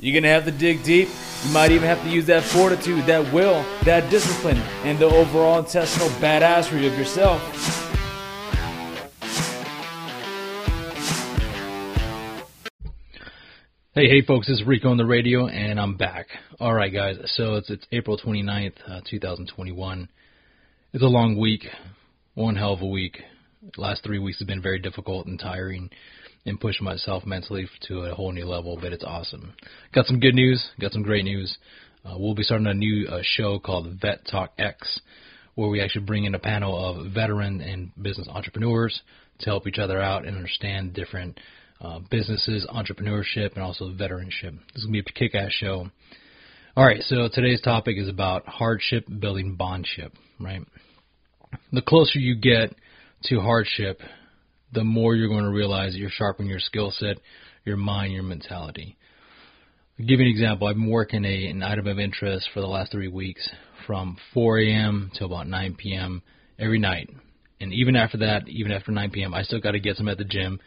You're going to have to dig deep. You might even have to use that fortitude, that will, that discipline, and the overall intestinal badassery of yourself. Hey, hey, folks, is Rico on the radio, and I'm back. All right, guys, so it's, it's April 29th, uh, 2021. It's a long week, one hell of a week. Last three weeks have been very difficult and tiring and push myself mentally to a whole new level, but it's awesome. Got some good news, got some great news. Uh, we'll be starting a new uh, show called Vet Talk X, where we actually bring in a panel of veteran and business entrepreneurs to help each other out and understand different uh, businesses, entrepreneurship, and also veteranship. This is going to be a kick ass show. All right, so today's topic is about hardship building bondship, right? The closer you get to hardship, the more you're going to realize that you're sharpening your skill set, your mind, your mentality. I'll give you an example. I've been working a, an item of interest for the last three weeks from 4 a.m. to about 9 p.m. every night. And even after that, even after 9 p.m., I still got to get some at the gym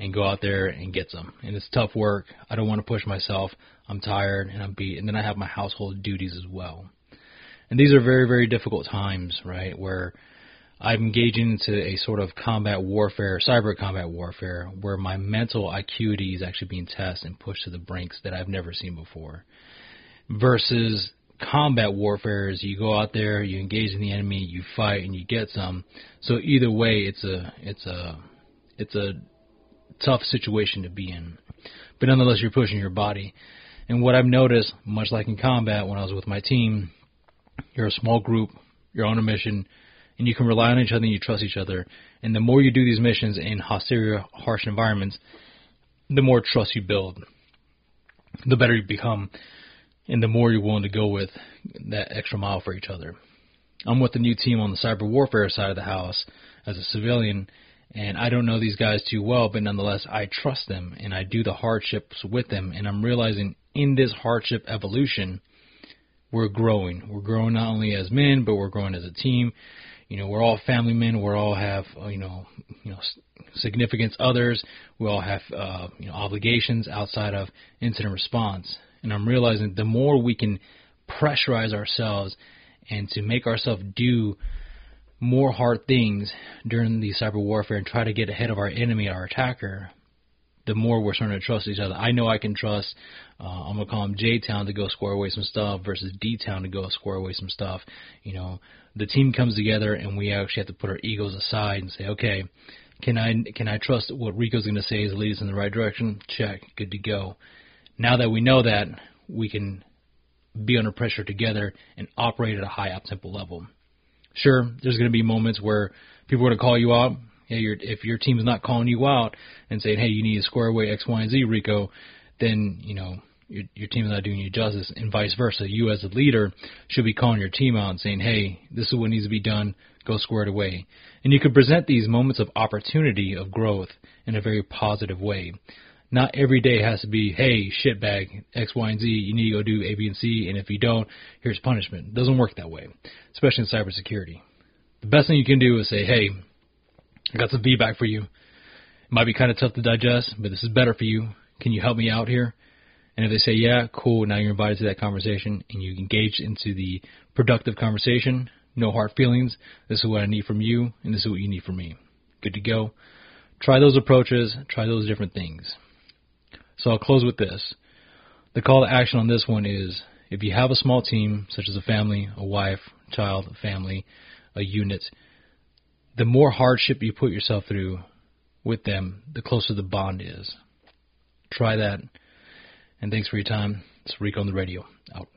and go out there and get some. And it's tough work. I don't want to push myself. I'm tired and I'm beat. And then I have my household duties as well. And these are very, very difficult times, right? Where I'm engaging into a sort of combat warfare, cyber combat warfare, where my mental acuity is actually being tested and pushed to the brinks that I've never seen before. Versus combat warfare is you go out there, you engage in the enemy, you fight, and you get some. So either way, it's a it's a it's a tough situation to be in. But nonetheless, you're pushing your body. And what I've noticed, much like in combat when I was with my team, you're a small group, you're on a mission and you can rely on each other and you trust each other. And the more you do these missions in hostile, harsh environments, the more trust you build, the better you become, and the more you're willing to go with that extra mile for each other. I'm with the new team on the cyber warfare side of the house as a civilian, and I don't know these guys too well, but nonetheless, I trust them and I do the hardships with them, and I'm realizing in this hardship evolution, we're growing. We're growing not only as men, but we're growing as a team, you know, we're all family men. We all have, uh, you know, you know, significance others. We all have, uh, you know, obligations outside of incident response. And I'm realizing the more we can pressurize ourselves and to make ourselves do more hard things during the cyber warfare and try to get ahead of our enemy, our attacker, the more we're starting to trust each other. I know I can trust. Uh, I'm gonna call him J Town to go square away some stuff versus D Town to go square away some stuff. You know, the team comes together and we actually have to put our egos aside and say, okay, can I can I trust what Rico's going to say is lead us in the right direction? Check, good to go. Now that we know that, we can be under pressure together and operate at a high up tempo level. Sure, there's going to be moments where people are going to call you out. Yeah, your, if your team is not calling you out and saying, "Hey, you need to square away X, Y, and Z, Rico," then you know your, your team is not doing you justice, and vice versa. You as a leader should be calling your team out and saying, "Hey, this is what needs to be done. Go square it away." And you can present these moments of opportunity of growth in a very positive way. Not every day has to be, "Hey, shitbag X, Y, and Z. You need to go do A, B, and C, and if you don't, here's punishment." It doesn't work that way, especially in cybersecurity. The best thing you can do is say, "Hey, I got some feedback for you. It might be kind of tough to digest, but this is better for you. Can you help me out here?" And if they say, yeah, cool, now you're invited to that conversation and you engage into the productive conversation, no hard feelings. This is what I need from you, and this is what you need from me. Good to go. Try those approaches, try those different things. So I'll close with this. The call to action on this one is if you have a small team, such as a family, a wife, child, family, a unit, the more hardship you put yourself through with them, the closer the bond is. Try that and thanks for your time. It's Rico on the radio. Out.